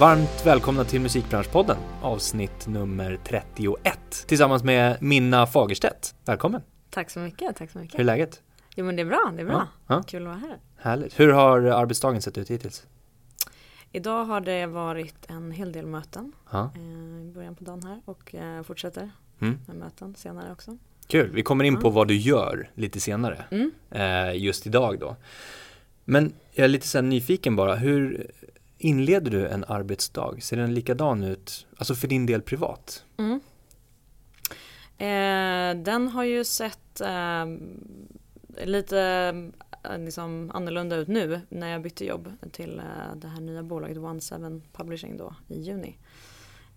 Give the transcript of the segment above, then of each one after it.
Varmt välkomna till Musikbranschpodden, avsnitt nummer 31, tillsammans med Minna Fagerstedt. Välkommen! Tack så mycket, tack så mycket. Hur är läget? Jo men det är bra, det är bra. Ja, ja. Kul att vara här. Härligt. Hur har arbetsdagen sett ut hittills? Idag har det varit en hel del möten Ja. eh, i början på dagen här och eh, fortsätter Mm. med möten senare också. Kul, vi kommer in på vad du gör lite senare, Mm. eh, just idag då. Men jag är lite så nyfiken bara, hur inleder du en arbetsdag? Ser den likadan ut, alltså för din del privat? Mm. Eh, den har ju sett eh, lite eh, liksom annorlunda ut nu när jag bytte jobb till eh, det här nya bolaget One Seven Publishing då i juni.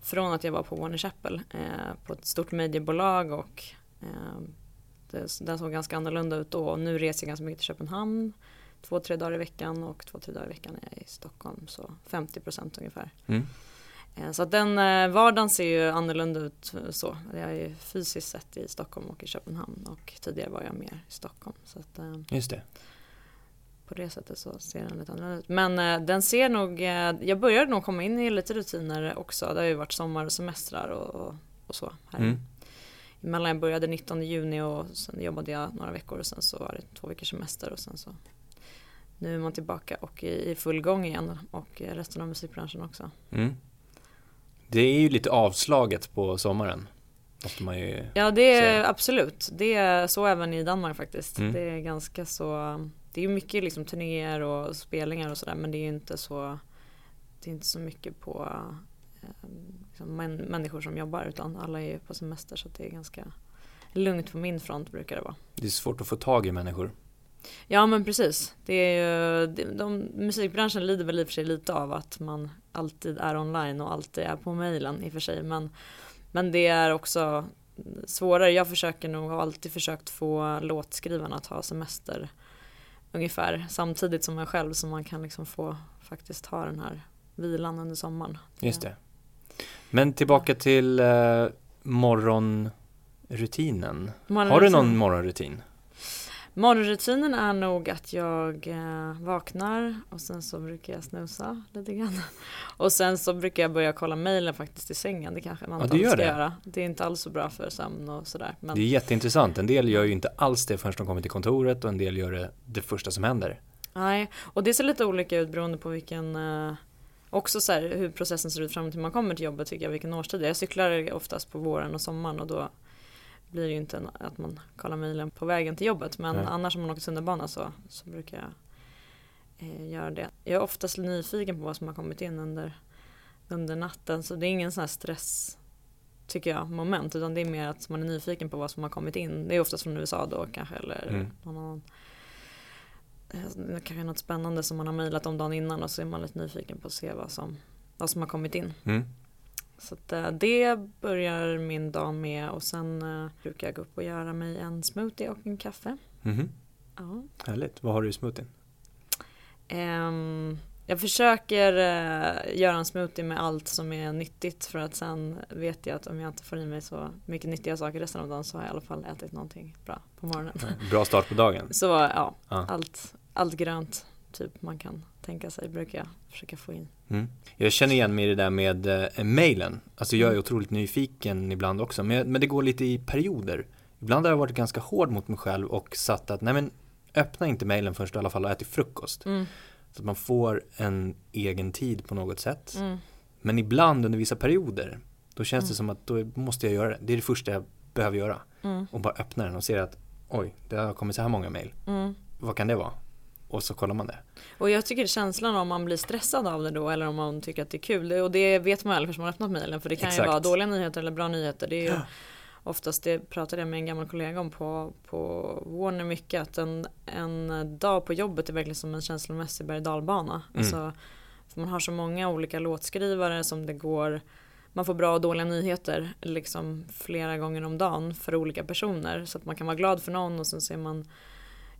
Från att jag var på Warner Chapel, eh, på ett stort mediebolag och eh, det, den såg ganska annorlunda ut då och nu reser jag ganska mycket till Köpenhamn två, tre dagar i veckan och två, tre dagar i veckan är jag i Stockholm så 50% ungefär. Mm. Eh, Så att den eh, vardagen ser ju annorlunda ut eh, så. Jag är ju fysiskt sett i Stockholm och i Köpenhamn och tidigare var jag mer i Stockholm. Så att Just det. på det sättet så ser den lite annorlunda ut. Men den ser nog, jag började nog komma in i lite rutiner också. Det har ju varit sommar och semestrar och, och, och så. Här. Mm. Emellan jag började 19 juni och sen jobbade jag några veckor och sen så var det två veckors semester och sen så nu är man tillbaka och i, full gång igen och resten av musikbranschen också. Mm. Det är ju lite avslaget på sommaren, ju Ja det är säga. absolut. Det är så även i Danmark faktiskt. Mm. Det är ganska så. Det är mycket liksom turnéer och spelningar och sådär men det är inte så. Det är inte så mycket på eh, liksom, män, människor som jobbar utan alla är på semester så det är ganska lugnt på min front brukar det vara. Det är svårt att få tag i människor. Ja men precis. Det är ju, de, de, musikbranschen lider väl i och för sig lite av att man alltid är online och alltid är på mejlen i och för sig. Men, men det är också svårare. Jag försöker nog, har alltid försökt få låtskrivarna att ha semester ungefär samtidigt som jag själv så man kan liksom få faktiskt ha den här vilan under sommaren. Just det. Men tillbaka till eh, morgonrutinen. Har du någon morgonrutin? Morgonrutinen är nog att jag eh, vaknar och sen så brukar jag snusa lite grann. Och sen så brukar jag börja kolla mejlen faktiskt i sängen. Det kanske man inte ska det. göra. Det är inte alls så bra för sömn och sådär. Men Det är jätteintressant. En del gör ju inte alls det förrän de kommer till kontoret och en del gör det det första som händer. nej, och det ser lite olika ut beroende på vilken eh, Också så här, hur processen ser ut fram till man kommer till jobbet tycker jag, vilken årstid det är. Jag cyklar oftast på våren och sommaren och då blir det ju inte att man kollar mejlen på vägen till jobbet. Men Nej. annars om man åker tunnelbana så, så brukar jag eh, göra det. Jag är oftast nyfiken på vad som har kommit in under, under natten. Så det är ingen sån här stress tycker jag, moment. Utan det är mer att man är nyfiken på vad som har kommit in. Det är oftast från USA då kanske eller Mm. någon annan. eh, Kanske något spännande som man har mejlat om dagen innan och så är man lite nyfiken på att se vad som, vad som har kommit in. Mm. Så att, eh, det börjar min dag med och sen eh, brukar jag gå upp och göra mig en smoothie och en kaffe. Mhm. Ja. Härligt. Vad har du i smoothien? Ehm, jag försöker eh, göra en smoothie med allt som är nyttigt för att sen vet jag att om jag inte får i mig så mycket nyttiga saker resten av dagen så har jag i alla fall ätit någonting bra på morgonen. Bra start på dagen. Så ja, Ja. allt, allt grönt typ man kan tänka sig brukar jag försöka få in. Mm. Jag känner igen mig i det där med eh, mailen. Alltså jag är otroligt nyfiken ibland också, men, men det går lite i perioder. Ibland har jag varit ganska hård mot mig själv och satt att, nej men öppna inte mailen förrän du i alla fall har ätit frukost. Mm, Så att man får en egen tid på något sätt. mm, Men ibland under vissa perioder, då känns det Mm. som att då måste jag göra det. Det är det första jag behöver göra. mm, Och bara öppna den och se att, oj, det har kommit så här många mm. Vad kan det vara? Och så kollar man det. Och jag tycker känslan om man blir stressad av det då eller om man tycker att det är kul. det- Och det vet man väl först man har öppnat mejlen. För det kan Exakt. ju vara dåliga nyheter eller bra nyheter. Det är ju oftast, det pratade jag med en gammal kollega om på, på Warner mycket. Att en, en dag på jobbet är verkligen som en känslomässig berg dalbana. Alltså, för man har så många olika låtskrivare som det går man får bra och dåliga nyheter liksom flera gånger om dagen för olika personer. Så att man kan vara glad för någon och sen ser man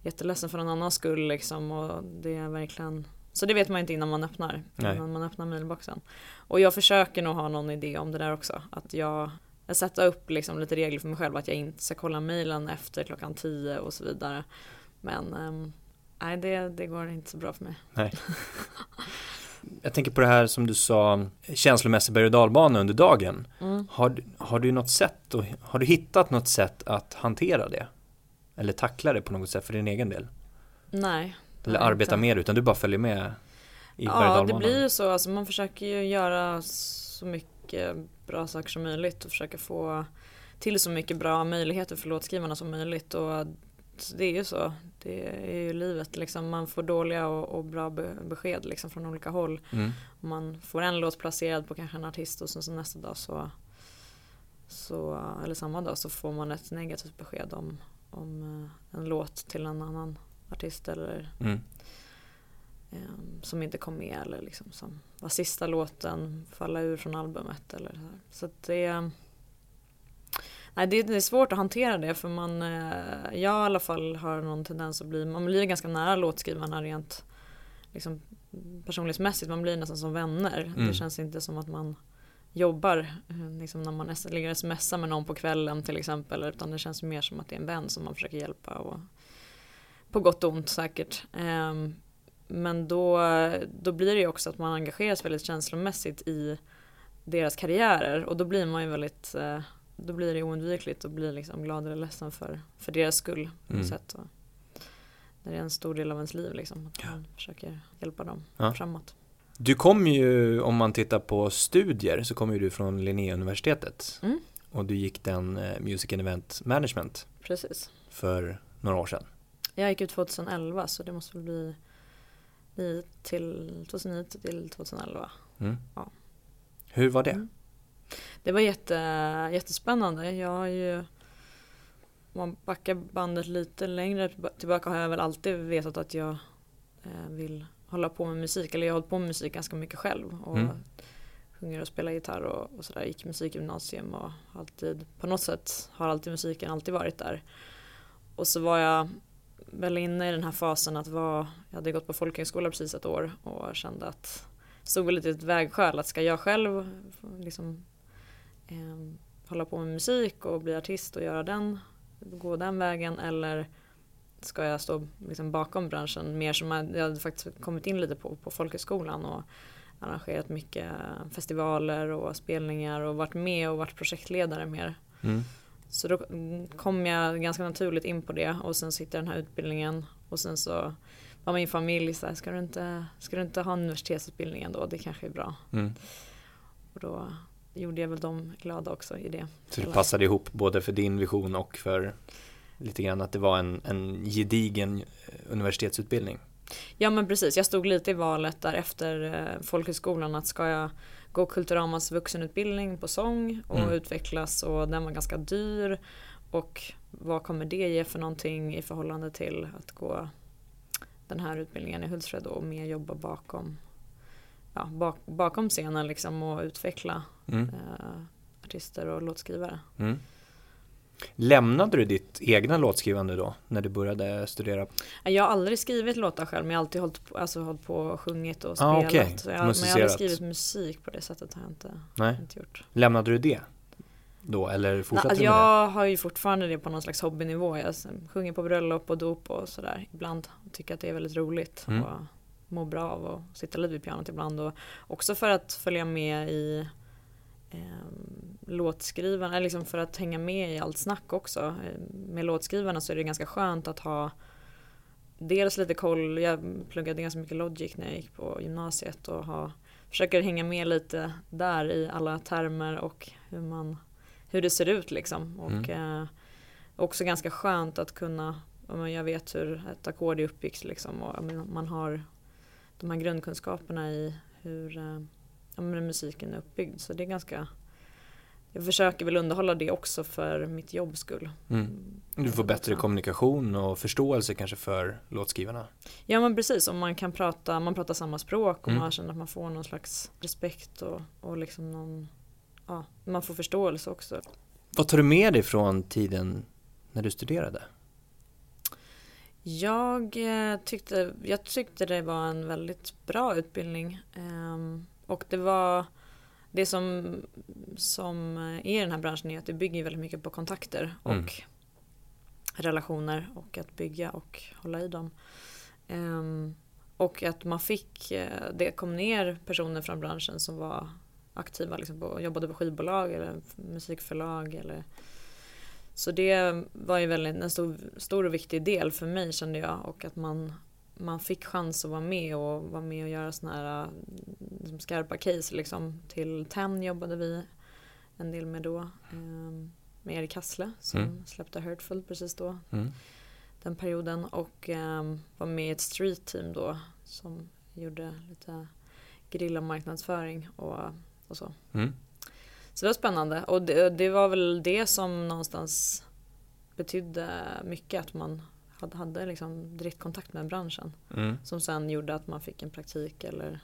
jätteledsen för någon annans skull liksom. Och det är verkligen så det vet man inte innan man öppnar, Nej. innan man öppnar mailboxen. Och jag försöker nog ha någon idé om det där också. Att jag, jag sätter upp liksom lite regler för mig själv att jag inte ska kolla mailen efter klockan 10 och så vidare. Men ehm, nej, det, det går inte så bra för mig. Nej. jag tänker på det här som du sa, känslomässig berg och dalbana under dagen. Mm. Har, har du något sätt, och, har du hittat något sätt att hantera det? Eller tackla det på något sätt för din egen del? Nej. Eller arbeta inte. mer utan du bara följer med i Ja, det blir ju så. Alltså, man försöker ju göra så mycket bra saker som möjligt och försöka få till så mycket bra möjligheter för låtskrivarna som möjligt. Och det är ju så. Det är ju livet. Liksom. Man får dåliga och, och bra be- besked liksom, från olika håll. Mm. Man får en låt placerad på kanske en artist och sen så nästa dag så, så eller samma dag så får man ett negativt besked om, om eh, en låt till en annan artist eller Mm. eh, som inte kom med eller liksom som var sista låten falla ur från albumet eller så. Så det Nej det, det är svårt att hantera det för man eh, Jag i alla fall har någon tendens att bli Man blir ganska nära låtskrivarna rent liksom, Personlighetsmässigt, man blir nästan som vänner Mm. Det känns inte som att man jobbar eh, liksom när man ligger och smsar med någon på kvällen till exempel utan det känns mer som att det är en vän som man försöker hjälpa och på gott och ont säkert. Ehm, men då, då blir det ju också att man engageras väldigt känslomässigt i deras karriärer och då blir man ju väldigt eh, då blir det oundvikligt att bli liksom glad eller ledsen för, för deras skull Mm. sätt. Och det är en stor del av ens liv liksom, att man försöker hjälpa dem Ja. framåt. Du kom ju, om man tittar på studier, så kommer du från Linnéuniversitetet. Mm. Och du gick den eh, Music and Event Management Precis. för några år sedan. Jag gick ut 2011 så det måste väl bli, bli till 2009 till 2011. Mm. Ja. Hur var det? Mm. Det var jätte, jättespännande. Jag har ju om man backar bandet lite längre tillbaka har jag väl alltid vetat att jag eh, vill hålla på med musik. Eller jag har hållit på med musik ganska mycket själv. Och Mm. sjunger och spelar gitarr och, och sådär. Gick musikgymnasium och alltid på något sätt har alltid musiken alltid varit där. Och så var jag väl inne i den här fasen att vara, jag hade gått på folkhögskola precis ett år och kände att stod lite i ett vägskäl att ska jag själv liksom eh, hålla på med musik och bli artist och göra den, gå den vägen eller ska jag stå liksom bakom branschen mer som jag, hade faktiskt kommit in lite på, på folkhögskolan och arrangerat mycket festivaler och spelningar och varit med och varit projektledare mer. Mm. Så då kom jag ganska naturligt in på det och sen sitter den här utbildningen och sen så var min familj så här, ska du inte, ska du inte ha universitetsutbildningen då? Det kanske är bra. Mm. Och då gjorde jag väl dem glada också i det. Så det passade ihop både för din vision och för lite grann att det var en, en gedigen eh, universitetsutbildning. Ja men precis, jag stod lite i valet där efter eh, folkhögskolan att ska jag gå Kulturamas vuxenutbildning på sång och Mm. utvecklas och den var ganska dyr och vad kommer det ge för någonting i förhållande till att gå den här utbildningen i Hultsfred och mer jobba bakom ja, bak, bakom scenen liksom och utveckla Mm. eh, artister och låtskrivare. Mm. Lämnade du ditt egna låtskrivande då när du började studera? Jag har aldrig skrivit låtar själv men jag har alltid hållit på, alltså, hållit på och sjungit och Ah, spelat. okej. Så jag, men jag har aldrig skrivit musik på det sättet har jag inte, Nej. inte gjort. Lämnade du det då eller Nej, fortsatte alltså du med jag har ju fortfarande det på någon slags hobbynivå. Jag sjunger på bröllop och dop och sådär ibland. Och tycker att det är väldigt roligt Mm. och mår bra av att sitta lite vid pianot ibland. Och också för att följa med i låtskrivarna, eller liksom för att hänga med i allt snack också. Eh, Med låtskrivarna så är det ganska skönt att ha dels lite koll, jag pluggade ganska mycket Logic när jag gick på gymnasiet och ha, försöker hänga med lite där i alla termer och hur man hur det ser ut liksom. Och eh, också ganska skönt att kunna, jag vet hur ett ackord är uppbyggt liksom och man har de här grundkunskaperna i hur eh, ja, men musiken är uppbyggd. Så det är ganska jag försöker väl underhålla det också för mitt jobbs skull. Mm. Du får bättre kommunikation och förståelse kanske för låtskrivarna. Ja men precis, om man kan prata, man pratar samma språk och Mm. man känner att man får någon slags respekt och, och liksom någon, ja, man får förståelse också. Vad tar du med dig från tiden när du studerade? Jag eh, tyckte, jag tyckte det var en väldigt bra utbildning. Ehm, och det var det som, som är i den här branschen är att det bygger väldigt mycket på kontakter och Mm. relationer och att bygga och hålla i dem. Ehm, och att man fick, eh, det kom ner personer från branschen som var aktiva, liksom på, jobbade på skivbolag eller musikförlag. Eller, så det var ju väldigt, en stor, stor och viktig del för mig kände jag och att man, man fick chans att vara med och vara med och göra sådana här liksom skarpa case. Liksom. Till TEN jobbade vi en del med då. Um, med Erik Hassle som mm. släppte Hurtful precis då. Mm. Den perioden och um, var med i ett street team då som gjorde lite marknadsföring och, och så. Mm. Så det var spännande och det, det, var väl det som någonstans betydde mycket att man hade, hade liksom direktkontakt med branschen. Mm. Som sen gjorde att man fick en praktik eller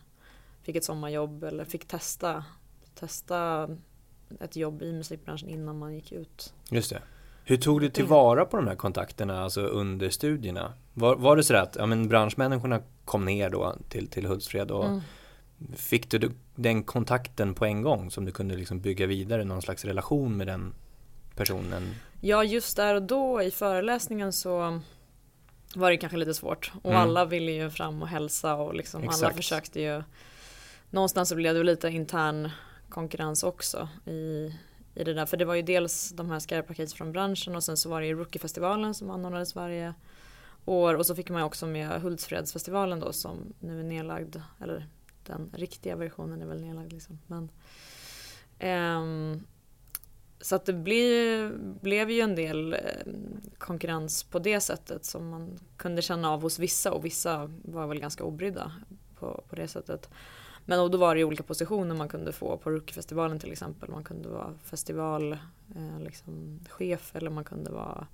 fick ett sommarjobb eller fick testa, testa ett jobb i musikbranschen innan man gick ut. Just det. Hur tog du tillvara på de här kontakterna alltså under studierna? Var, var det så att ja, men branschmänniskorna kom ner då till, till Hultsfred och mm. fick du den kontakten på en gång som du kunde liksom bygga vidare någon slags relation med den personen? Ja, just där och då i föreläsningen så var det kanske lite svårt och mm. alla ville ju fram och hälsa och liksom alla försökte ju någonstans så blev det lite intern konkurrens också i, i det där. För det var ju dels de här skarpa från branschen och sen så var det ju Rookiefestivalen som anordnades varje år och så fick man ju också med Hultsfredsfestivalen då som nu är nedlagd. Eller den riktiga versionen är väl nedlagd liksom. Men, ehm, så att det blev, blev ju en del ehm, konkurrens på det sättet som man kunde känna av hos vissa och vissa var väl ganska obrydda på, på det sättet. Men då var det olika positioner man kunde få på Rookiefestivalen till exempel. Man kunde vara festivalchef eh, liksom, eller man kunde vara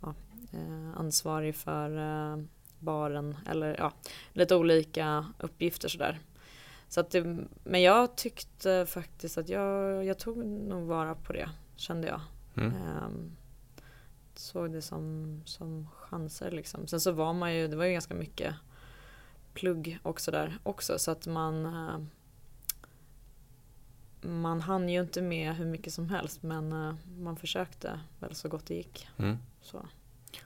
ja, eh, ansvarig för eh, baren eller ja, lite olika uppgifter sådär. Så att det, men jag tyckte faktiskt att jag, jag tog nog vara på det, kände jag. Mm. Um, såg det som, som chanser liksom. Sen så var man ju, det var ju ganska mycket plugg också där också så att man eh, man hann ju inte med hur mycket som helst men eh, man försökte väl så gott det gick. Mm. Så.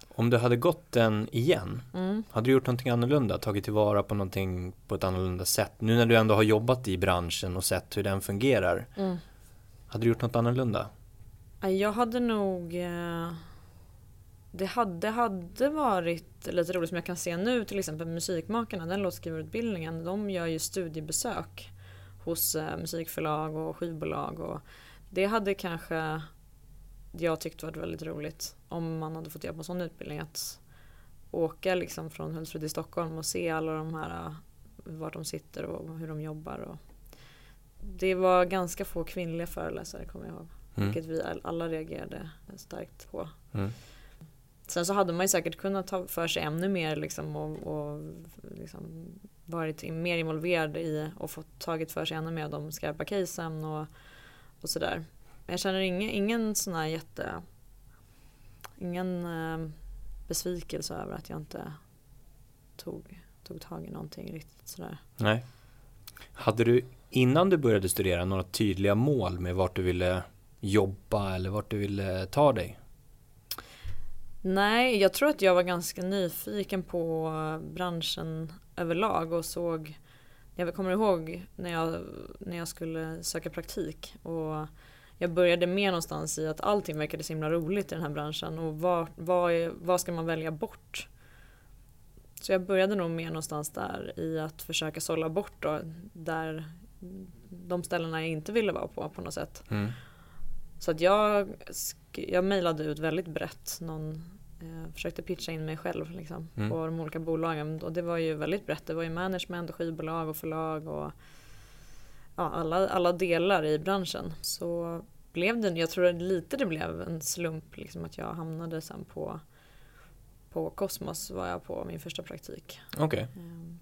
Om du hade gått den igen, mm. hade du gjort någonting annorlunda? Tagit tillvara på någonting på ett annorlunda sätt? Nu när du ändå har jobbat i branschen och sett hur den fungerar. Mm. Hade du gjort något annorlunda? Jag hade nog eh, det hade, hade varit lite roligt som jag kan se nu till exempel Musikmakarna, den låtskrivarutbildningen, de gör ju studiebesök hos eh, musikförlag och skivbolag och det hade kanske jag tyckt varit väldigt roligt om man hade fått göra på en sån utbildning att åka liksom från Hultsfred till Stockholm och se alla de här eh, vart de sitter och hur de jobbar. Och det var ganska få kvinnliga föreläsare kommer jag ihåg. Mm. Vilket vi alla reagerade starkt på. Mm. Sen så hade man ju säkert kunnat ta för sig ännu mer liksom och, och liksom varit mer involverad i och fått tagit för sig ännu mer av de skarpa casen och, och sådär. Men jag känner ingen, ingen sån här jätte ingen eh, besvikelse över att jag inte tog, tog tag i någonting riktigt sådär. Nej. Hade du innan du började studera några tydliga mål med vart du ville jobba eller vart du ville ta dig? Nej, jag tror att jag var ganska nyfiken på branschen överlag och såg jag kommer ihåg när jag, när jag skulle söka praktik och jag började med någonstans i att allting verkade så himla roligt i den här branschen och vad, vad, är, vad ska man välja bort? Så jag började nog mer någonstans där i att försöka sålla bort då, där de ställena jag inte ville vara på på något sätt. Mm. Så att jag, jag mejlade ut väldigt brett. Någon, eh, försökte pitcha in mig själv liksom, mm. på de olika bolagen. Och det var ju väldigt brett. Det var ju management och skivbolag och förlag och ja, alla, alla delar i branschen. Så blev det, jag tror lite det blev en slump liksom, att jag hamnade sen på på Cosmos var jag på min första praktik. Okej. Okay. Um,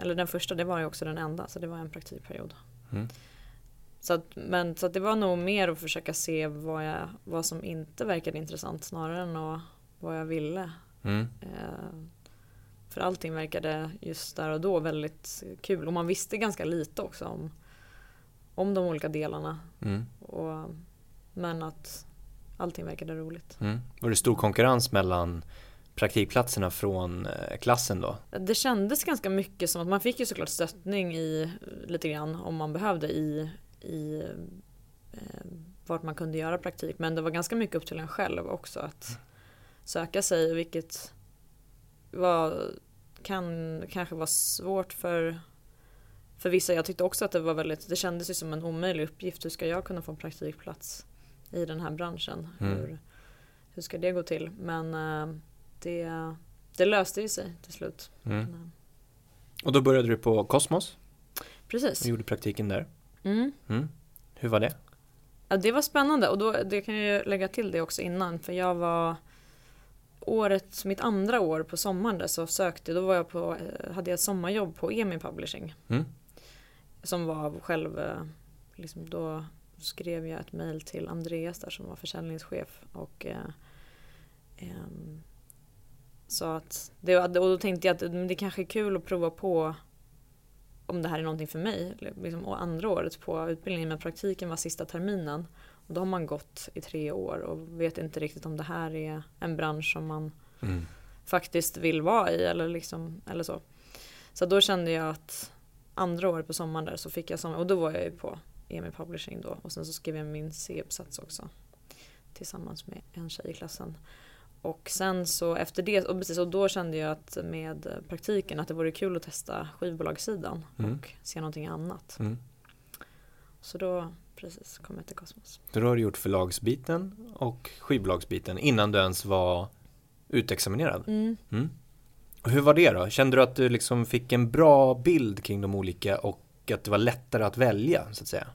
eller den första, det var ju också den enda, så det var en praktikperiod. Mm. Så, att, men, så det var nog mer att försöka se vad, jag, vad som inte verkade intressant snarare än vad jag ville. Mm. Eh, för allting verkade just där och då väldigt kul och man visste ganska lite också om, om de olika delarna. Mm. Och, men att allting verkade roligt. Mm. Var det stor konkurrens mellan praktikplatserna från eh, klassen då? Det kändes ganska mycket som att man fick ju såklart stöttning i lite grann om man behövde i, i eh, vart man kunde göra praktik. Men det var ganska mycket upp till en själv också att söka sig vilket var, kan kanske vara svårt för, för vissa. Jag tyckte också att det var väldigt, det kändes ju som en omöjlig uppgift. Hur ska jag kunna få en praktikplats i den här branschen? Mm. Hur, hur ska det gå till? Men eh, det, det löste ju sig till slut. Mm. Men, eh, Och då började du på Cosmos Precis. och gjorde praktiken där. Mm. Mm. Hur var det? Ja, det var spännande och då, det kan jag lägga till det också innan för jag var året, mitt andra år på sommaren där så sökte, då var jag på, eh, hade jag sommarjobb på EMI Publishing. Mm. Som var själv, eh, liksom då skrev jag ett mail till Andreas där som var försäljningschef och eh, ehm, sa att, det, och då tänkte jag att det kanske är kul att prova på om det här är någonting för mig. Liksom, och andra året på utbildningen men praktiken var sista terminen. Och då har man gått i tre år och vet inte riktigt om det här är en bransch som man Mm. faktiskt vill vara i eller, liksom, eller så. Så då kände jag att andra året på sommaren där så fick jag sommar, och då var jag ju på EMI Publishing då och sen så skrev jag min C-uppsats också tillsammans med en tjej i klassen. Och sen så efter det, och precis och då kände jag att med praktiken att det vore kul att testa skivbolagssidan Mm. och se någonting annat. Mm. Så då precis kom jag till Cosmos. Så då har du gjort förlagsbiten och skivbolagsbiten innan du ens var utexaminerad. Mm. Mm. Och hur var det då? Kände du att du liksom fick en bra bild kring de olika och att det var lättare att välja så att säga?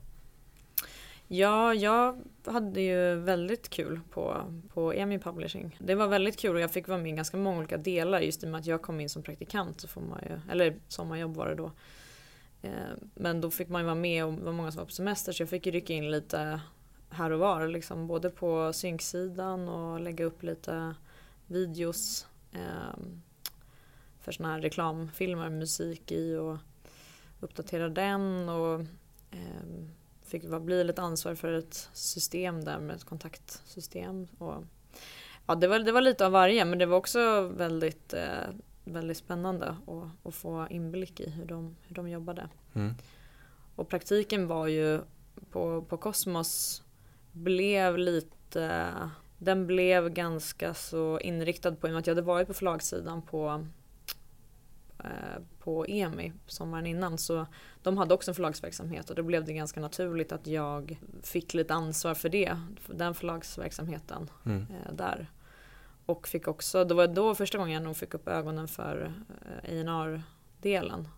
Ja, jag hade ju väldigt kul på, på EMI Publishing. Det var väldigt kul och jag fick vara med i ganska många olika delar just i och med att jag kom in som praktikant. Så får man ju, eller sommarjobb var det då. Eh, men då fick man ju vara med och det var många som var på semester så jag fick ju rycka in lite här och var. Liksom, både på synksidan och lägga upp lite videos eh, för såna här reklamfilmer, musik i och uppdatera den och eh, fick bli lite ansvarig för ett system där med ett kontaktsystem. Och, ja, det, var, det var lite av varje men det var också väldigt, eh, väldigt spännande att, att få inblick i hur de, hur de jobbade. Mm. Och praktiken var ju på, på Cosmos blev lite den blev ganska så inriktad på, i och med att jag hade varit på förlagssidan på på EMI sommaren innan så de hade också en förlagsverksamhet och då blev det ganska naturligt att jag fick lite ansvar för det, för den förlagsverksamheten Mm. eh, där. Och fick också, det var då första gången jag nog fick upp ögonen för eh, A&R-delen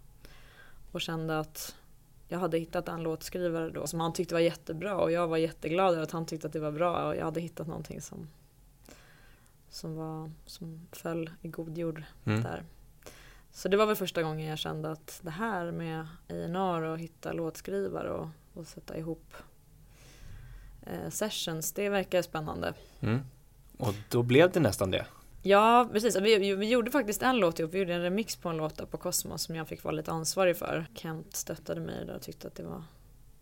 och kände att jag hade hittat en låtskrivare då som han tyckte var jättebra och jag var jätteglad över att han tyckte att det var bra och jag hade hittat någonting som som, var, som föll i god jord Mm. där. Så det var väl första gången jag kände att det här med A&R och hitta låtskrivare och, och sätta ihop eh, sessions, det verkar spännande. Mm. Och då blev det nästan det. Ja, precis. Vi, vi gjorde faktiskt en låt ihop. Vi gjorde en remix på en låt på Cosmos som jag fick vara lite ansvarig för. Kent stöttade mig där och tyckte att det var,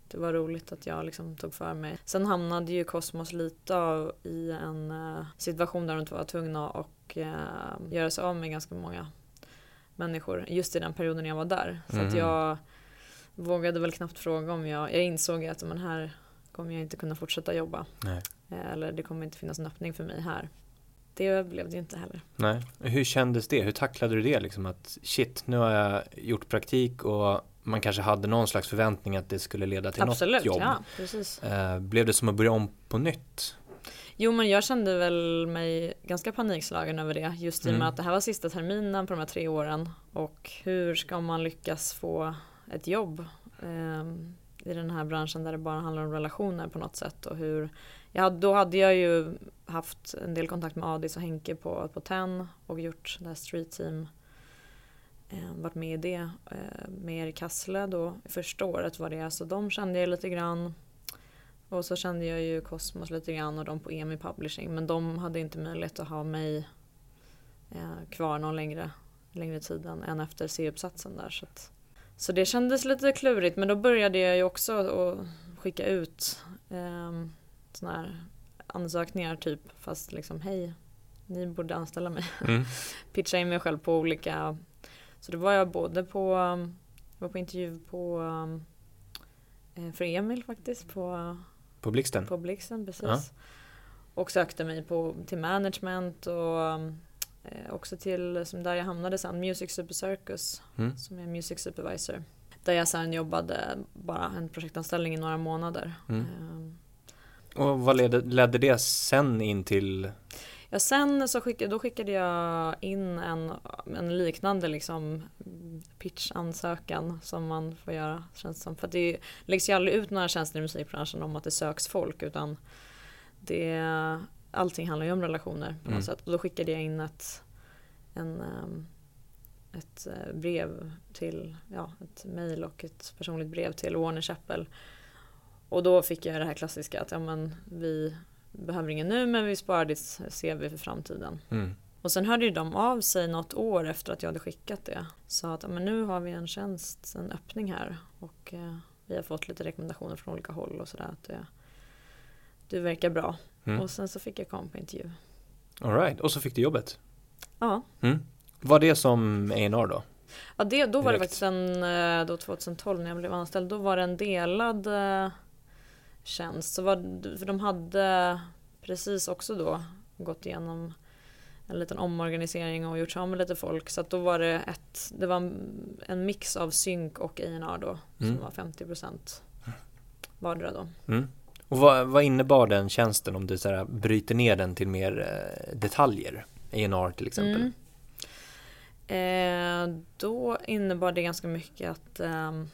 det var roligt att jag liksom tog för mig. Sen hamnade ju Cosmos lite av, i en eh, situation där de var tvungna att uh, göra sig av med ganska många människor just i den perioden jag var där. Så att Mhm. jag vågade väl knappt fråga om jag, jag insåg att men här kommer jag inte kunna fortsätta jobba. Nej. Eh, Eller det kommer inte finnas en öppning för mig här. Det blev det ju inte heller. Nej. Hur kändes det? Hur tacklade du det? Liksom att shit, nu har jag gjort praktik och man kanske hade någon slags förväntning att det skulle leda till Absolut, något jobb. ja precis. Eh, blev det som att börja om på nytt? Jo men jag kände väl mig ganska panikslagen över det. Just i och Mm. med att det här var sista terminen på de här tre åren. Och hur ska man lyckas få ett jobb ehm, i den här branschen där det bara handlar om relationer på något sätt. Och hur, hade, då hade jag ju haft en del kontakt med Adis och Henke på, på TEN och gjort det här Street Team. Eh, varit med i det eh, med Erik Hassle då första året var det. Så de kände jag lite grann. Och så kände jag ju Cosmos lite grann och de på EMI Publishing. Men de hade inte möjlighet att ha mig eh, kvar någon längre, längre tid än, än efter C-uppsatsen där. Så, att, så det kändes lite klurigt. Men då började jag ju också att skicka ut eh, såna här ansökningar typ. Fast liksom hej, ni borde anställa mig. Mm. Pitcha in mig själv på olika, så då var jag både på, jag var på intervju på um, eh, för Emil faktiskt på, På Blixten? på Blixten precis. Ja. Och sökte mig på, till management och eh, också till, som där jag hamnade sen, Music Super Circus Mm. som är Music Supervisor. Där jag sen jobbade bara en projektanställning i några månader. Mm. Um, Och vad ledde, ledde det sen in till? Ja sen så skickade, då skickade jag in en, en liknande liksom pitchansökan som man får göra känns som. För det läggs ju aldrig ut några tjänster i musikbranschen om att det söks folk utan det, allting handlar ju om relationer på något Mm. sätt. Och då skickade jag in ett, en, ehm, ett eh, brev till, ja ett mail och ett personligt brev till Warner Chappell. Och då fick jag det här klassiska att ja men vi behöver ingen nu men vi sparar ditt CV för framtiden. Mm. Och sen hörde ju de av sig något år efter att jag hade skickat det. Sa att men nu har vi en tjänst, en öppning här och eh, vi har fått lite rekommendationer från olika håll och sådär. Att det, du verkar bra. Mm. Och sen så fick jag komma på intervju. All right. och så fick du jobbet? Ja, Mm. Var det som A&R då? ja det, då var det Direkt. faktiskt en, eh, då 2012 när jag blev anställd, då var det en delad eh, tjänst. Så var, för de hade precis också då gått igenom en liten omorganisering och gjort sig av med lite folk. Så då var det ett, det var en- mix av synk och A&R då Mm. som var 50% vardera då. Mm. Och vad, vad innebar den tjänsten om du så här, bryter ner den till mer eh, detaljer? A&R till exempel. Mm. Eh, då innebar det ganska mycket att ehm,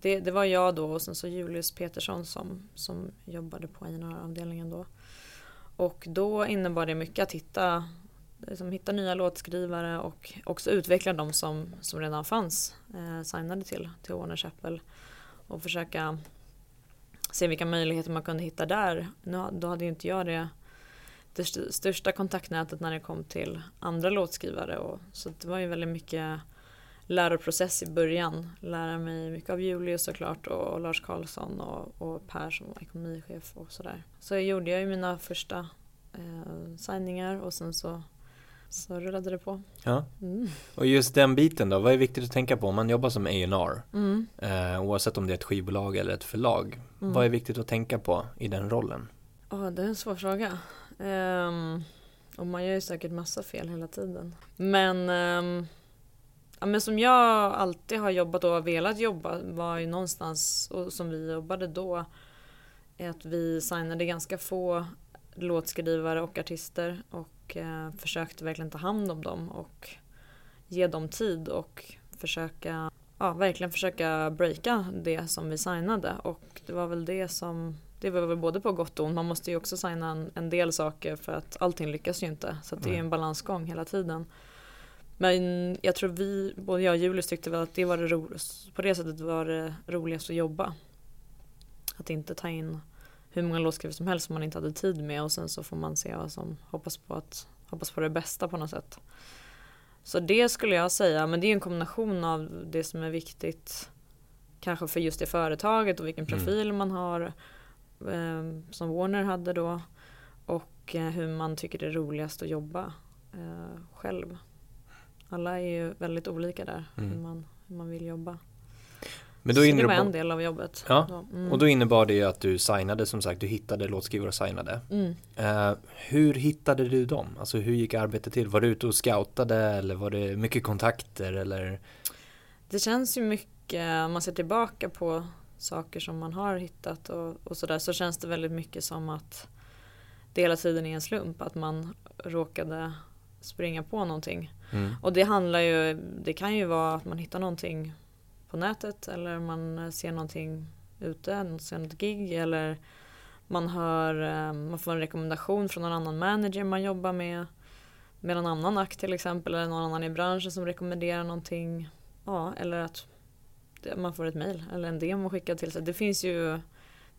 det, det var jag då och sen så Julius Petersson som, som jobbade på INR-avdelningen då. Och då innebar det mycket att hitta, liksom, hitta nya låtskrivare och också utveckla de som, som redan fanns eh, signade till, till Warner Chappell. Och försöka se vilka möjligheter man kunde hitta där. Nu, då hade ju inte jag det det största kontaktnätet när det kom till andra låtskrivare. Och, så det var ju väldigt mycket läroprocess i början. Lära mig mycket av Julius såklart och, Lars Karlsson och, och Per som var ekonomichef och sådär. Så jag gjorde jag ju mina första eh, signingar och sen så, så rullade det på. Ja. Mm. Och just den biten då, vad är viktigt att tänka på om man jobbar som A&R Mm. eh, oavsett om det är ett skivbolag eller ett förlag. Mm. Vad är viktigt att tänka på i den rollen? Ja, det är en svår fråga. Ehm, och man gör ju säkert massa fel hela tiden. Men, ehm, ja, men som jag alltid har jobbat och velat jobba var ju någonstans, och som vi jobbade då, är att vi signade ganska få låtskrivare och artister och eh, försökte verkligen ta hand om dem och ge dem tid och försöka ja, verkligen försöka breaka det som vi signade och det var väl det som det var väl både på gott och ont. Man måste ju också signa en, en del saker för att allting lyckas ju inte. Så det är Nej. en balansgång hela tiden. Men jag tror vi, både jag och Julius tyckte väl att det var det ro, på det sättet var det roligast att jobba. Att inte ta in hur många låtskrivare som helst som man inte hade tid med och sen så får man se vad som hoppas på att hoppas på det bästa på något sätt. Så det skulle jag säga, men det är en kombination av det som är viktigt kanske för just det företaget och vilken Mm. profil man har eh, som Warner hade då och eh, hur man tycker det är roligast att jobba eh, själv. Alla är ju väldigt olika där Mm. hur, man, hur man vill jobba. Men då Så det var en del av jobbet. Ja, Då. Mm. och då innebar det ju att du signade som sagt, du hittade låtskrivare och signade. Mm. Eh, hur hittade du dem? Alltså hur gick arbetet till? Var du ute och scoutade eller var det mycket kontakter eller? Det känns ju mycket, om man ser tillbaka på saker som man har hittat och, och sådär så känns det väldigt mycket som att det hela tiden är en slump att man råkade springa på någonting. Mm. Och det handlar ju, det kan ju vara att man hittar någonting på nätet eller man ser någonting ute, ser något gig eller man hör, eh, man får en rekommendation från någon annan manager man jobbar med med någon annan akt till exempel eller någon annan i branschen som rekommenderar någonting. Ja, eller att man får ett mail eller en demo skickad till sig. Det finns ju,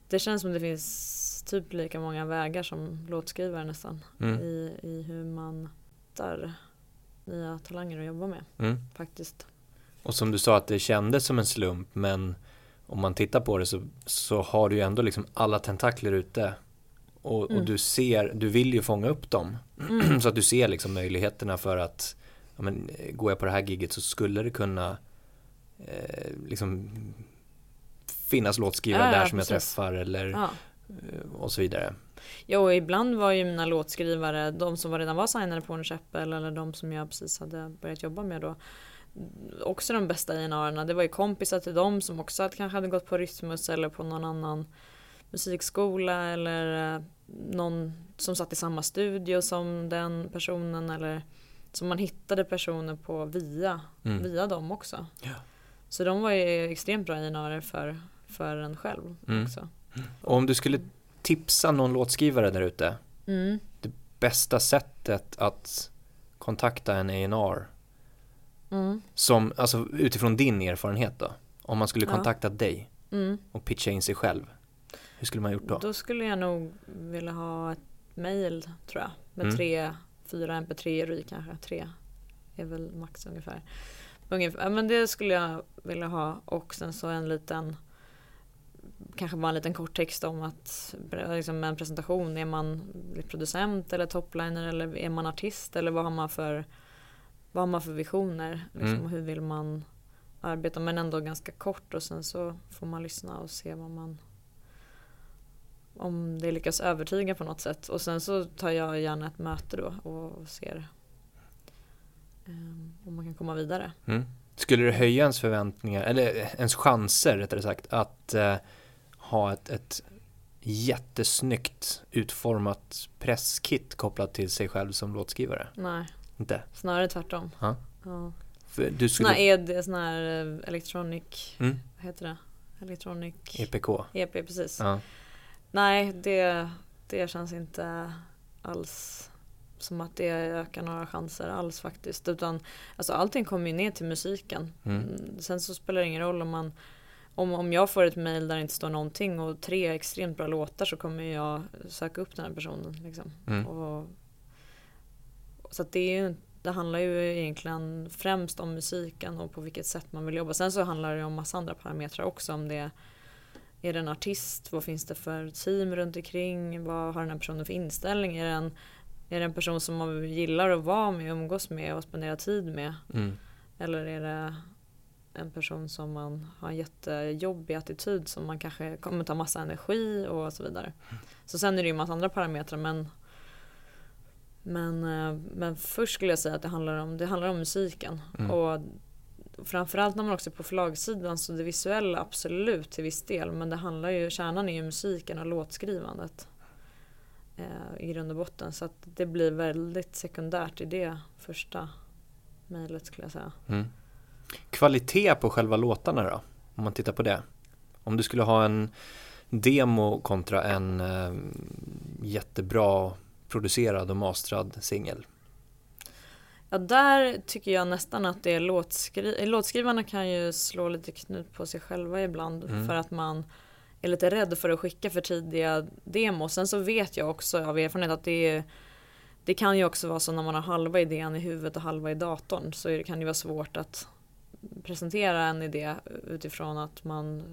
det känns som det finns typ lika många vägar som låtskrivare nästan Mm. i, i hur man hittar nya talanger att jobba med Mm. faktiskt. Och som du sa att det kändes som en slump men om man tittar på det så, så har du ju ändå liksom alla tentakler ute och, Mm. och du ser, du vill ju fånga upp dem. Mm. så att du ser liksom möjligheterna för att, ja, men, går jag på det här giget så skulle det kunna eh, liksom finnas låtskrivare Ja, ja, där som jag precis. träffar eller Ja. Eh, och så vidare. Och ibland var ju mina låtskrivare de som redan var signade på en Chapel eller de som jag precis hade börjat jobba med då. Också de bästa A&Amppr-arna. Det var ju kompisar till dem som också hade- kanske hade gått på Rytmus eller på någon annan musikskola eller eh, någon som satt i samma studio som den personen eller som man hittade personer på via, Mm. via dem också. Ja. Så de var ju extremt bra A&Amppr för, för en själv Mm. också. Och om du skulle tipsa någon låtskrivare där ute, Mm. bästa sättet att kontakta en A&R Mm. som, alltså utifrån din erfarenhet då, om man skulle Ja. kontakta dig Mm. och pitcha in sig själv, hur skulle man gjort då? Då skulle jag nog vilja ha ett mail tror jag. Med Mm. tre, fyra mp3 i kanske. Tre är väl max ungefär. ungefär. Ja, Men det skulle jag vilja ha. Och sen så en liten Kanske bara en liten kort text om att liksom en presentation. Är man producent eller topliner eller är man artist eller vad har man för Vad har man för visioner? Liksom, Mm. Hur vill man arbeta? Men ändå ganska kort och sen så får man lyssna och se vad man om det lyckas övertyga på något sätt. Och sen så tar jag gärna ett möte då och ser eh, om man kan komma vidare. Mm. Skulle det höja ens förväntningar, eller ens chanser rättare sagt, att eh, ha ett, ett jättesnyggt utformat presskit kopplat till sig själv som låtskrivare? Nej, Inte? snarare tvärtom. Ja. Ja. Du skulle... här ED, sån här eh, electronic, Mm, vad heter det? Electronic EPK. EP, precis. Ja. Nej, det, det känns inte alls som att det ökar några chanser alls faktiskt. Utan alltså, allting kommer ju ner till musiken. Mm. Mm, Sen så spelar det ingen roll om man om, om jag får ett mail där det inte står någonting och tre extremt bra låtar så kommer jag söka upp den här personen. Liksom. Mm. Och, så det, är ju, det handlar ju egentligen främst om musiken och på vilket sätt man vill jobba. Sen så handlar det om massa andra parametrar också. Om det är det en artist? Vad finns det för team runt omkring? Vad har den här personen för inställning? Är det en, är det en person som man gillar att vara med, umgås med och spendera tid med? Mm. Eller är det en person som man har en jättejobbig attityd som man kanske kommer ta massa energi och så vidare. Så sen är det ju en massa andra parametrar men men, eh, men först skulle jag säga att det handlar om, det handlar om musiken. Mm. Och framförallt när man också är på förlagssidan så det visuella absolut till viss del men det handlar ju, kärnan är ju musiken och låtskrivandet. Eh, I grund och botten så att det blir väldigt sekundärt i det första mejlet skulle jag säga. Mm. Kvalitet på själva låtarna då? Om man tittar på det. Om du skulle ha en demo kontra en eh, jättebra producerad och mastrad singel. Ja, där tycker jag nästan att det är låtskri- låtskrivarna kan ju slå lite knut på sig själva ibland Mm. för att man är lite rädd för att skicka för tidiga demos. Sen så vet jag också av erfarenhet att det är det kan ju också vara så när man har halva idén i huvudet och halva i datorn så kan det vara svårt att presentera en idé utifrån att man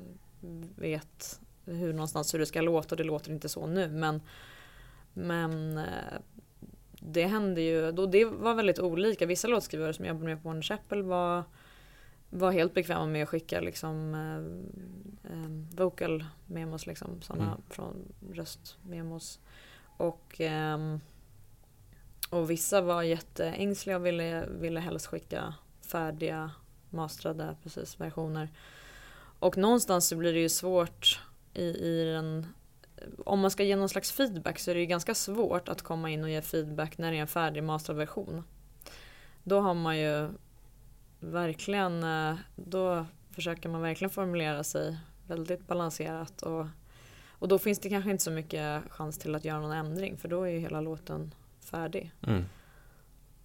vet hur någonstans hur det ska låta och det låter inte så nu men men eh, det hände ju, då det var väldigt olika. Vissa låtskrivare som jobbade med på One Chapel var, var helt bekväma med att skicka liksom eh, eh, vocal memos, liksom, sådana Mm. från röstmemos. Och, ehm, och vissa var jätteängsliga och ville, ville helst skicka färdiga mastrade precis, versioner. Och någonstans så blir det ju svårt i, i den om man ska ge någon slags feedback så är det ju ganska svårt att komma in och ge feedback när det är en färdig masterversion. Då har man ju verkligen, eh, då försöker man verkligen formulera sig väldigt balanserat och, och då finns det kanske inte så mycket chans till att göra någon ändring för då är ju hela låten färdig. Mm.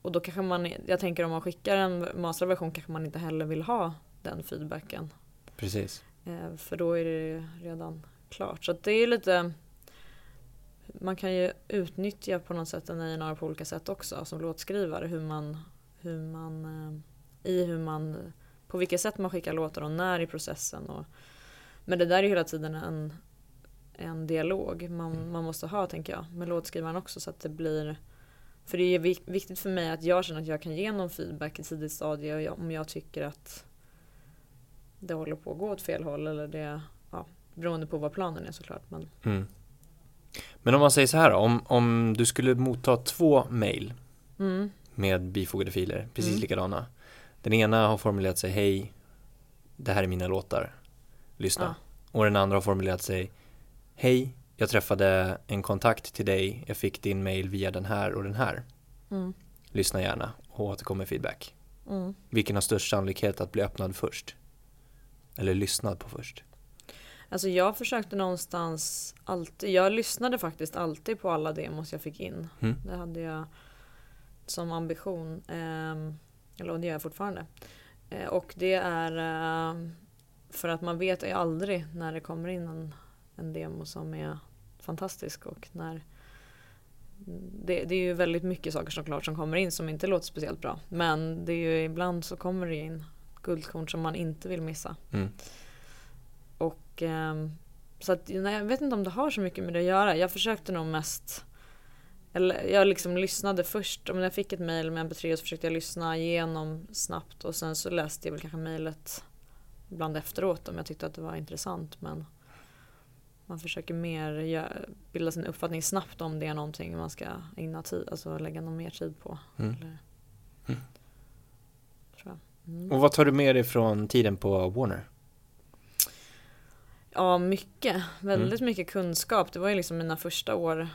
Och då kanske man, jag tänker om man skickar en masterad version kanske man inte heller vill ha den feedbacken. Precis. Eh, För då är det ju redan klart. Så det är lite Man kan ju utnyttja på något sätt en A&R på olika sätt också som låtskrivare. Hur man, hur man eh, I hur man På vilket sätt man skickar låtar och när i processen. Och, men det där är hela tiden en en dialog man, man måste ha tänker jag med låtskrivaren också så att det blir för det är viktigt för mig att jag känner att jag kan ge någon feedback i tidigt stadie om jag tycker att det håller på att gå åt fel håll eller det, ja, beroende på vad planen är såklart. Men, mm. men om man säger så här om, om du skulle motta två mail mm. med bifogade filer, precis mm. likadana. Den ena har formulerat sig, hej, det här är mina låtar, lyssna. Ja. Och den andra har formulerat sig, hej, jag träffade en kontakt till dig, jag fick din mail via den här och den här. Mm. Lyssna gärna och återkom med feedback. Mm. Vilken har störst sannolikhet att bli öppnad först? Eller lyssnad på först? Alltså jag försökte någonstans alltid, jag lyssnade faktiskt alltid på alla demos jag fick in. Mm. Det hade jag som ambition. Eh, eller det gör jag fortfarande. Eh, och det är eh, för att man vet ju aldrig när det kommer in en, en demo som är fantastisk och när det, det, är ju väldigt mycket saker såklart som kommer in som inte låter speciellt bra. Men det är ju ibland så kommer det in guldkorn som man inte vill missa. Mm. Och eh, så att, nej, jag vet inte om det har så mycket med det att göra. Jag försökte nog mest eller jag liksom lyssnade först, om jag fick ett mail med mp3 så försökte jag lyssna igenom snabbt och sen så läste jag väl kanske mejlet ibland efteråt om jag tyckte att det var intressant men man försöker mer bilda sin uppfattning snabbt om det är någonting man ska ägna tid, alltså lägga någon mer tid på. Mm. Eller, mm. Mm. Och vad tar du med dig från tiden på Warner? Ja, mycket. Väldigt mm. mycket kunskap. Det var ju liksom mina första år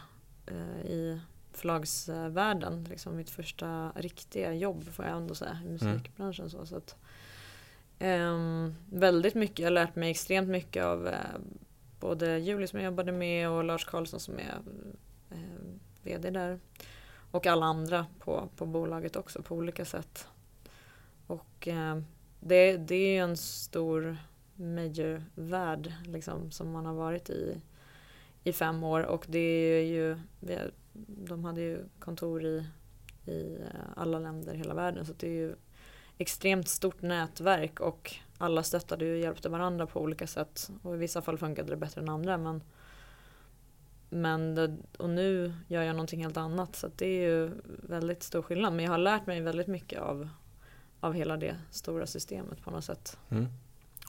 eh, i förlagsvärlden. Liksom mitt första riktiga jobb får jag ändå säga i musikbranschen. Så, så att, eh, väldigt mycket. Jag har lärt mig extremt mycket av eh, både Julie som jag jobbade med och Lars Karlsson som är eh, VD där. Och alla andra på, på bolaget också på olika sätt. Och eh, det, det är ju en stor major värld liksom, som man har varit i i fem år och det är ju de hade ju kontor i, i eh, alla länder i hela världen så det är ju extremt stort nätverk och alla stöttade och hjälpte varandra på olika sätt och i vissa fall funkade det bättre än andra men men det, och nu gör jag någonting helt annat så det är ju väldigt stor skillnad men jag har lärt mig väldigt mycket av av hela det stora systemet på något sätt. Mm.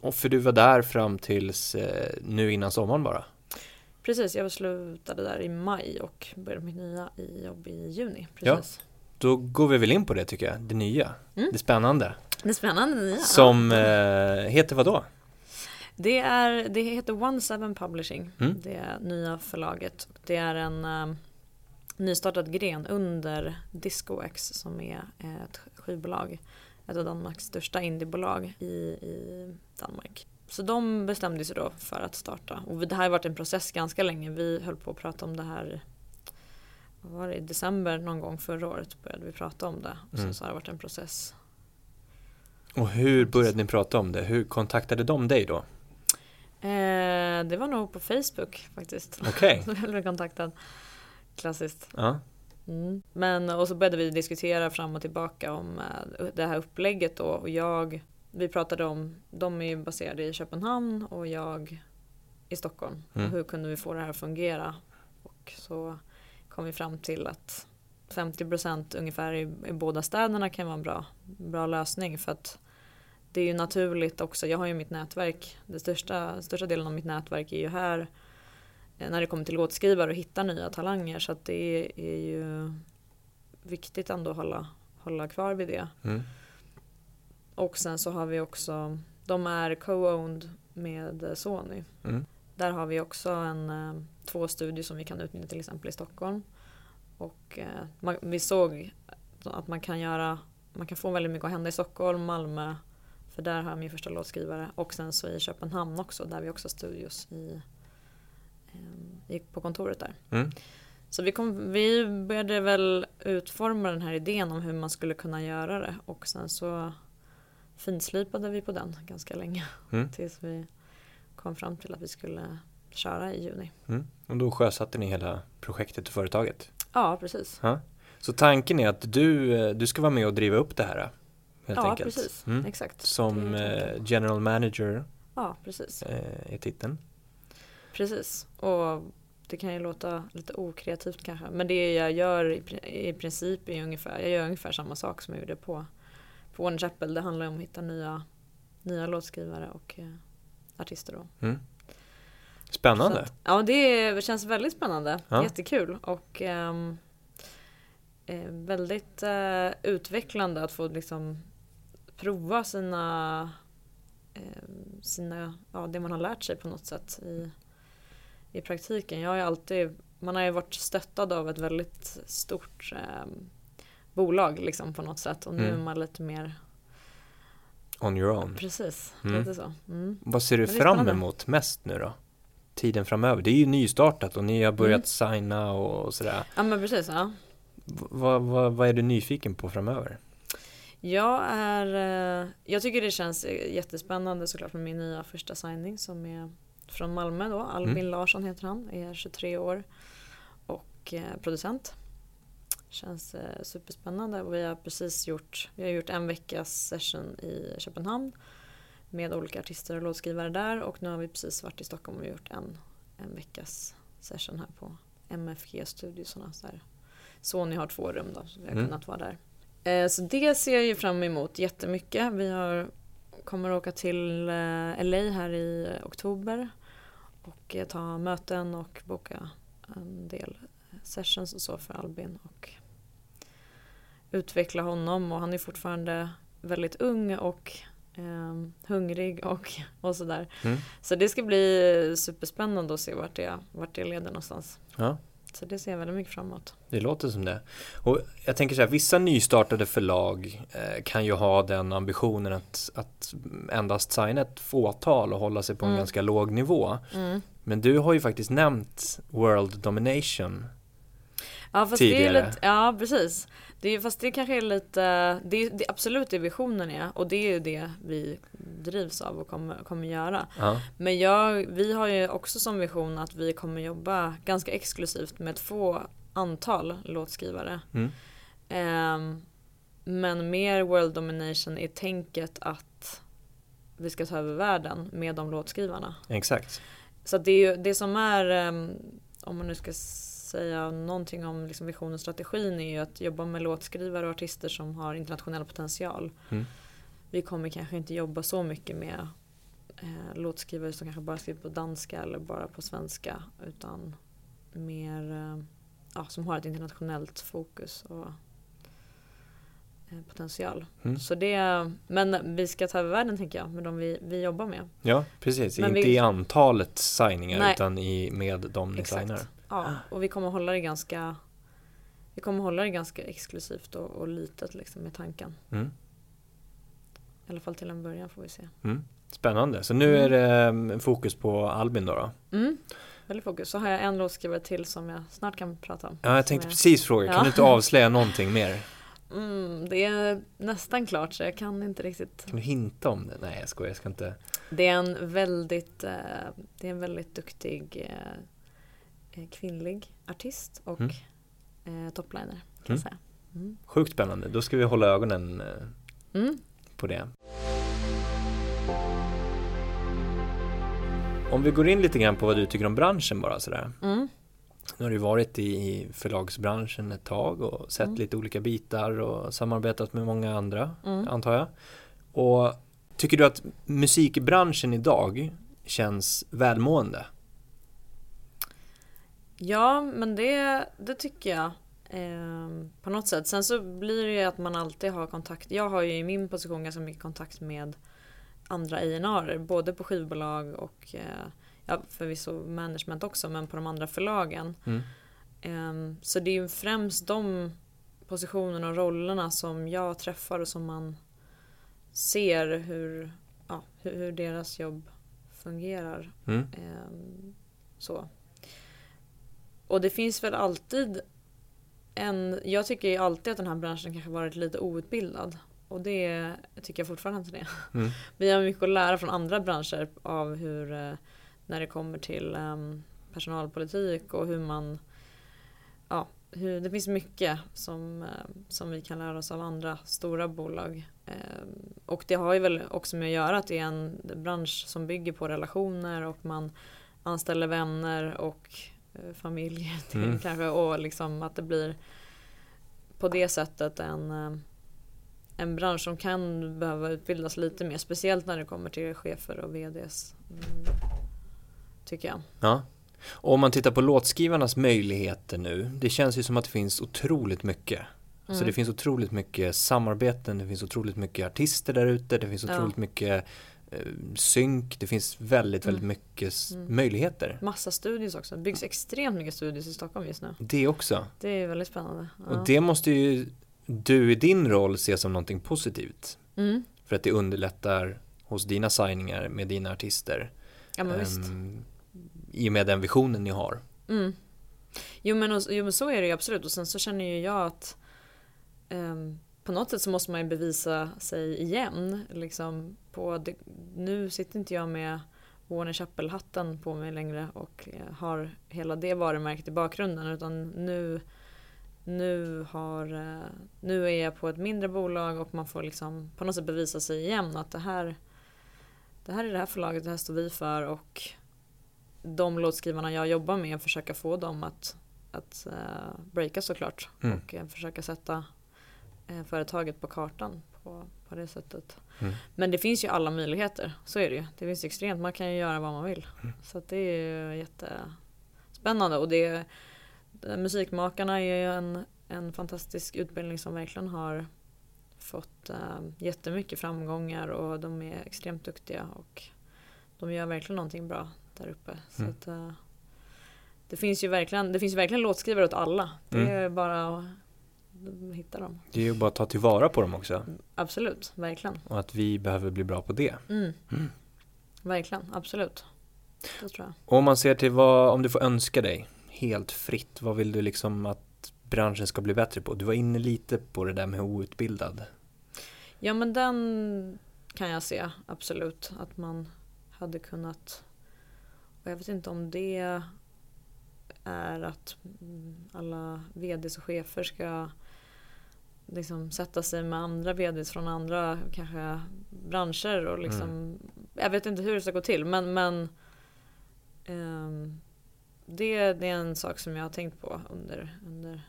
Och för du var där fram tills eh, nu innan sommaren bara? Precis, jag slutade där i maj och började mitt nya jobb i juni. Precis. Ja, då går vi väl in på det tycker jag, det nya, mm. det spännande. Det spännande nya. Som eh, heter vad då? Det, är, det heter One Seven Publishing, mm. det nya förlaget. Det är en um, nystartad gren under DiscoX som är ett skivbolag ett av Danmarks största indiebolag i, i Danmark. Så de bestämde sig då för att starta. Och det här har varit en process ganska länge. Vi höll på att prata om det här var det, i december någon gång förra året började vi prata om det. Och sen mm. så har det varit en process. Och hur började ni prata om det? Hur kontaktade de dig då? Eh, det var nog på Facebook faktiskt. Okej. Okay. blev kontaktad. Klassiskt. Ja. Mm. Men och så började vi diskutera fram och tillbaka om eh, det här upplägget då och jag vi pratade om, de är ju baserade i Köpenhamn och jag i Stockholm. Mm. hur kunde vi få det här att fungera? Och så kom vi fram till att 50% ungefär i, i båda städerna kan vara en bra, bra lösning för att det är ju naturligt också. Jag har ju mitt nätverk. Den största, största delen av mitt nätverk är ju här Eh, när det kommer till låtskrivare och hitta nya talanger. Så att det är ju viktigt ändå att hålla, hålla kvar vid det. Mm. Och sen så har vi också, de är co-owned med Sony. Mm. Där har vi också en, eh, två studier som vi kan utnyttja till exempel i Stockholm. Och eh, man, vi såg att man kan göra, man kan få väldigt mycket att hända i Stockholm, Malmö, för där har jag min första låtskrivare. Och sen så i Köpenhamn också, där vi också har studios i gick på kontoret där. Mm. Så vi, kom, vi började väl utforma den här idén om hur man skulle kunna göra det och sen så finslipade vi på den ganska länge mm. tills vi kom fram till att vi skulle köra i juni. Mm. Och då sjösatte ni hela projektet och företaget? Ja, precis. Ja. Så tanken är att du, du ska vara med och driva upp det här? Helt ja, enkelt. precis. Mm. Exakt. Som eh, general manager ja, precis. Eh, är titeln. Precis. Och det kan ju låta lite okreativt kanske. Men det jag gör i, pri- i princip är ungefär, jag gör ungefär samma sak som jag gjorde på, på Warner Chapel. Det handlar om att hitta nya, nya låtskrivare och eh, artister då. Mm. Spännande. att, ja det känns väldigt spännande. Ja. Jättekul och eh, väldigt eh, utvecklande att få liksom prova sina, eh, sina ja, det man har lärt sig på något sätt i, i praktiken. Jag har alltid, man har ju varit stöttad av ett väldigt stort eh, bolag liksom på något sätt och nu Mm. är man lite mer, On your own. precis, Mm. lite så. Mm. Vad ser du fram emot mest nu då? Tiden framöver. Det är ju nystartat och ni har börjat Mm. signa och sådär. Ja men precis, ja. Vad, vad, vad är du nyfiken på framöver? Jag är, eh, jag tycker det känns jättespännande såklart med min nya första signing som är från Malmö då. Albin Mm. Larsson heter han, är 23 år och eh, producent. Känns eh, superspännande och vi har precis gjort, vi har gjort en veckas session i Köpenhamn med olika artister och låtskrivare där och nu har vi precis varit i Stockholm och gjort en, en veckas session här på MFG Studiosarna. Sony har två rum då så vi har Mm. kunnat vara där. Eh, Så det ser jag ju fram emot jättemycket. Vi har, kommer åka till eh, LA här i oktober och eh, ta möten och boka en del sessions och så för Albin och utveckla honom och han är fortfarande väldigt ung och eh, hungrig och, och sådär. Mm. Så det ska bli superspännande att se vart det, vart det leder någonstans. Ja, Så det ser jag väldigt mycket fram emot. det låter som det. Och jag tänker så här, vissa nystartade förlag eh, kan ju ha den ambitionen att, att endast signa ett fåtal och hålla sig på en Mm. ganska låg nivå. Mm. Men du har ju faktiskt nämnt World Domination. Ja fast det är tidigare. lite, ja precis. Det är, fast det kanske är lite, det är, det är absolut det visionen är och det är ju det vi drivs av och kommer, kommer göra. Ja. Men jag, vi har ju också som vision att vi kommer jobba ganska exklusivt med ett få antal låtskrivare. Mm. Ehm, men mer world domination är tänket att vi ska ta över världen med de låtskrivarna. Exakt. Så det är ju det som är, ehm, om man nu ska säga någonting om liksom visionen och strategin är ju att jobba med låtskrivare och artister som har internationell potential. Mm. Vi kommer kanske inte jobba så mycket med eh, låtskrivare som kanske bara skriver på danska eller bara på svenska utan mer eh, ja, som har ett internationellt fokus och eh, potential. Mm. Så det, men vi ska ta över världen tänker jag med de vi, vi jobbar med. Ja, precis. Men Inte vi- i antalet signingar Nej. utan i, med de ni Exakt. signar. Ja, och vi kommer hålla det ganska vi kommer hålla det ganska exklusivt och, och litet liksom med tanken. Mm. I alla fall till en början får vi se. Mm. Spännande. Så nu är det mm, fokus på Albin då? då? Mm. Väldigt fokus. Så har jag en låtskrivare till som jag snart kan prata om. Ja, jag tänkte är- precis fråga. Kan Ja. du inte avslöja någonting mer? Mm, det är nästan klart så jag kan inte riktigt. Kan du hinta om det? Nej, jag skojar. Jag ska inte. Det är en väldigt, eh, det är en väldigt duktig eh, eh, kvinnlig artist och eh, topliner kan Mm. säga. Mm. Sjukt spännande. Då ska vi hålla ögonen eh, Mm. på det. Om vi går in lite grann på vad du tycker om branschen bara sådär. Mm. Nu har du varit i förlagsbranschen ett tag och sett Mm. lite olika bitar och samarbetat med många andra, Mm. antar jag. Och tycker du att musikbranschen idag känns välmående? Ja, men det, det tycker jag. Eh, på något sätt. Sen så blir det ju att man alltid har kontakt. Jag har ju i min position ganska mycket kontakt med andra A&R både på skivbolag och eh, ja, förvisso management också, men på de andra förlagen. Mm. Eh, så det är ju främst de positionerna och rollerna som jag träffar och som man ser hur, ja, hur, hur deras jobb fungerar. Mm. Ehm, så. Och det finns väl alltid en, jag tycker ju alltid att den här branschen kanske varit lite outbildad. Och det tycker jag fortfarande inte det. Mm. Vi har mycket att lära från andra branscher av hur, eh, när det kommer till ehm, personalpolitik och hur man, ja, hur, det finns mycket som, eh, som vi kan lära oss av andra stora bolag. Ehm, Och det har ju väl också med att göra att det är en bransch som bygger på relationer och man anställer vänner och familj till Mm. kanske och liksom att det blir på det sättet en, eh, en bransch som kan behöva utbildas lite mer. Speciellt när det kommer till chefer och VDs. Mm, tycker jag. Ja. Och om man tittar på låtskrivarnas möjligheter nu, det känns ju som att det finns otroligt mycket. Så Mm. det finns otroligt mycket samarbeten, det finns otroligt mycket artister där ute, det finns Ja. otroligt mycket eh, synk, det finns väldigt, väldigt Mm. mycket Mm. möjligheter. Massa studios också. Det byggs extremt mycket studios i Stockholm just nu. Det också. Det är väldigt spännande. Ja. Och det måste ju du i din roll se som någonting positivt. Mm. För att det underlättar hos dina signingar med dina artister. Ja men visst. Ehm, I och med den visionen ni har. Mm. Jo, men, och, jo men så är det ju absolut och sen så känner ju jag att ehm, på något sätt så måste man ju bevisa sig igen. Liksom, på det, nu sitter inte jag med Warner Chappell-hatten på mig längre och eh, har hela det varumärket i bakgrunden utan nu nu, har, eh, nu är jag på ett mindre bolag och man får liksom på något sätt bevisa sig igen att det här det här är det här förlaget, det här står vi för och de låtskrivarna jag jobbar med försöka få dem att, att uh, breaka såklart Mm. och eh, försöka sätta eh, företaget på kartan på, på det sättet. Mm. Men det finns ju alla möjligheter, så är det ju. Det finns extremt, man kan ju göra vad man vill. Mm. Så det är ju jättespännande och det det- Musikmakarna är ju en, en fantastisk utbildning som verkligen har fått uh, jättemycket framgångar och de är extremt duktiga och de gör verkligen någonting bra där uppe. Så Mm. att, eh, det finns ju verkligen, det finns verkligen låtskrivare åt alla. Det Mm. är bara att hitta dem. Det är ju bara att ta tillvara på dem också. Absolut, verkligen. Och att vi behöver bli bra på det. Mm. Mm. Verkligen, absolut. Det tror jag. Och om man ser till vad, om du får önska dig helt fritt, vad vill du liksom att branschen ska bli bättre på? Du var inne lite på det där med outbildad. Ja men den kan jag se absolut att man hade kunnat och jag vet inte om det är att mm, alla vds och chefer ska liksom sätta sig med andra vds från andra kanske branscher och liksom jag vet inte hur det ska gå till men, men ehm, det, det är en sak som jag har tänkt på under, under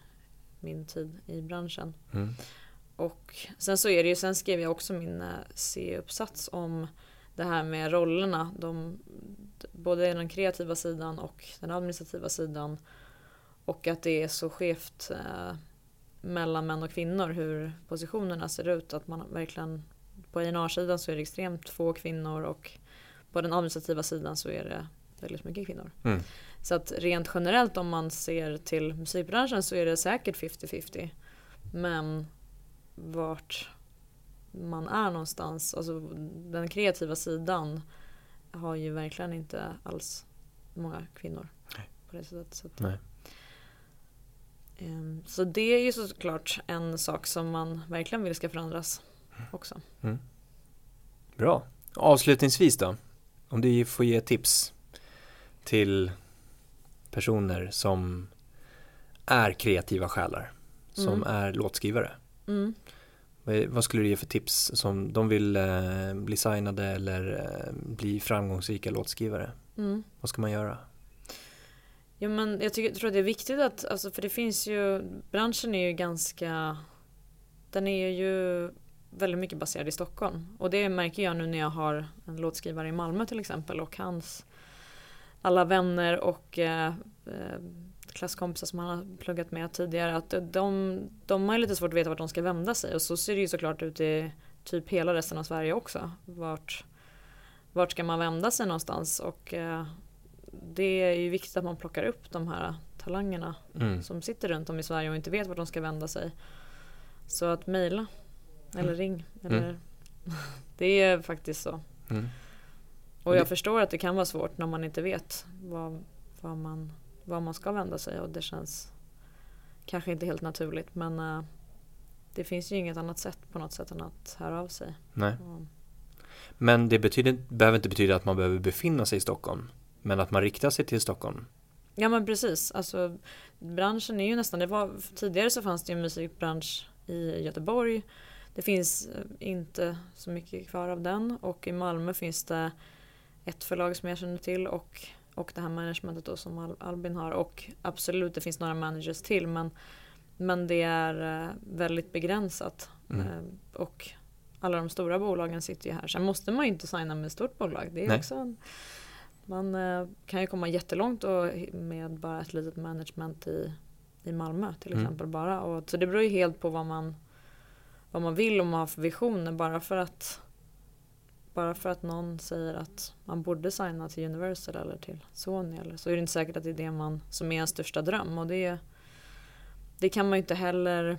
min tid i branschen. Mm. Och sen så är det ju, sen skrev jag också min eh, C-uppsats om det här med rollerna. De, både den kreativa sidan och den administrativa sidan. Och att det är så skevt eh, mellan män och kvinnor hur positionerna ser ut. Att man verkligen på A&R-sidan så är det extremt få kvinnor och på den administrativa sidan så är det väldigt mycket kvinnor. Mm. Så att rent generellt om man ser till musikbranschen så är det säkert 50-50. Men vart man är någonstans, alltså den kreativa sidan har ju verkligen inte alls många kvinnor. Nej. På det sättet. Så, att, Nej. Ehm, så det är ju såklart en sak som man verkligen vill ska förändras också. Bra. Avslutningsvis då, om du får ge tips till personer som är kreativa själar, som Mm. är låtskrivare. Mm. Vad- Vad skulle du ge för tips som de vill eh, bli signade eller eh, bli framgångsrika låtskrivare? Mm. Vad ska man göra? Ja, men jag tycker, tror det är viktigt att, alltså, för det finns ju, branschen är ju ganska, den är ju väldigt mycket baserad i Stockholm. Och det märker jag nu när jag har en låtskrivare i Malmö till exempel och hans alla vänner och eh, eh klasskompisar som han har pluggat med tidigare. Att de, de har lite svårt att veta vart de ska vända sig och så ser det ju såklart ut i typ hela resten av Sverige också. Vart, vart ska man vända sig någonstans? Och eh, det är ju viktigt att man plockar upp de här talangerna Mm. som sitter runt om i Sverige och inte vet vart de ska vända sig. Så att mejla eller Mm. ring. Eller, det är faktiskt så. Mm. Och Det- jag förstår att det kan vara svårt när man inte vet vad, vad, man, vad man ska vända sig och det känns kanske inte helt naturligt men eh, det finns ju inget annat sätt på något sätt än att höra av sig. Nej. Och, Men det betyder, behöver inte betyda att man behöver befinna sig i Stockholm, men att man riktar sig till Stockholm. Ja men precis, alltså branschen är ju nästan, det var, tidigare så fanns det ju en musikbransch i Göteborg. Det finns eh, inte så mycket kvar av den och i Malmö finns det ett förlag som jag känner till och och det här managementet då som Al Albin har och absolut det finns några managers till men, men det är eh, väldigt begränsat. Mm. Eh, och alla de stora bolagen sitter ju här. Sen måste man ju inte signa med ett stort bolag. Det är Nej. också en, man eh, kan ju komma jättelångt och, med bara ett litet management i, i Malmö till Mm. exempel bara. Och, så det beror ju helt på vad man, vad man vill och vad man har för visioner. Bara för att bara för att någon säger att man borde signa till Universal eller till Sony eller så är det inte säkert att det är det man som är ens största dröm och det, det kan man ju inte heller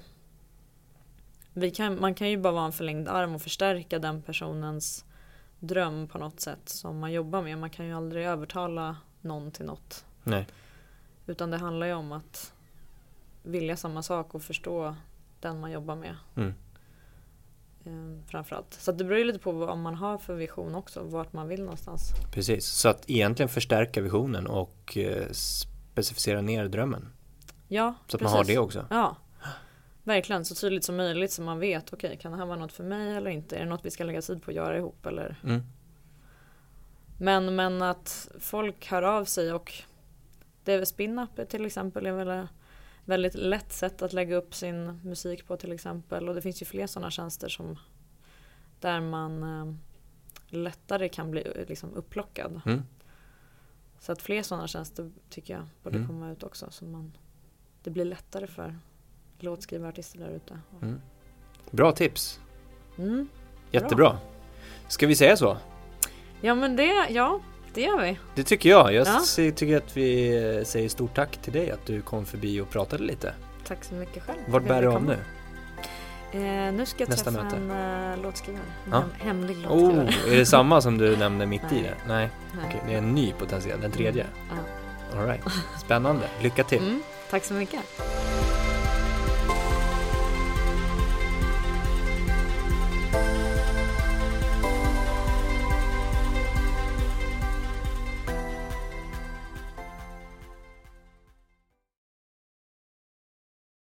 vi kan, man kan ju bara vara en förlängd arm och förstärka den personens dröm på något sätt som man jobbar med. Man kan ju aldrig övertala någon till något. Nej. Utan det handlar ju om att vilja samma sak och förstå den man jobbar med. Mm. Eh, framförallt. Så det beror ju lite på vad man har för vision också, vart man vill någonstans. Precis, så att egentligen förstärka visionen och eh, specificera ner drömmen. Ja, Så att precis. man har det också. Ja, verkligen så tydligt som möjligt så man vet, okej kan det här vara något för mig eller inte? Är det något vi ska lägga tid på att göra ihop eller? Mm. Men, men att folk hör av sig och det är Spin-Up till exempel är väl väldigt lätt sätt att lägga upp sin musik på till exempel och det finns ju fler sådana tjänster som där man eh, lättare kan bli liksom upplockad. Mm. Så att fler sådana tjänster tycker jag borde Mm. komma ut också så man det blir lättare för låtskrivarartister där ute. Mm. Bra tips, Mm. jättebra. Ska vi säga så? Ja men det, ja det gör vi. Det tycker jag. Jag Ja. tycker att vi eh, säger stort tack till dig att du kom förbi och pratade lite. Tack så mycket själv. Vart bär du av nu? Eh, nu ska jag Nästa träffa möte. en uh, låtskrivare. En Ja. hem, hemlig låtskrivare. Oh, är det samma som du nämnde mitt i Nej. det? Nej, Nej. okej, det är en ny potentiell, den tredje. Ja. All right. Spännande, lycka till. Mm, tack så mycket.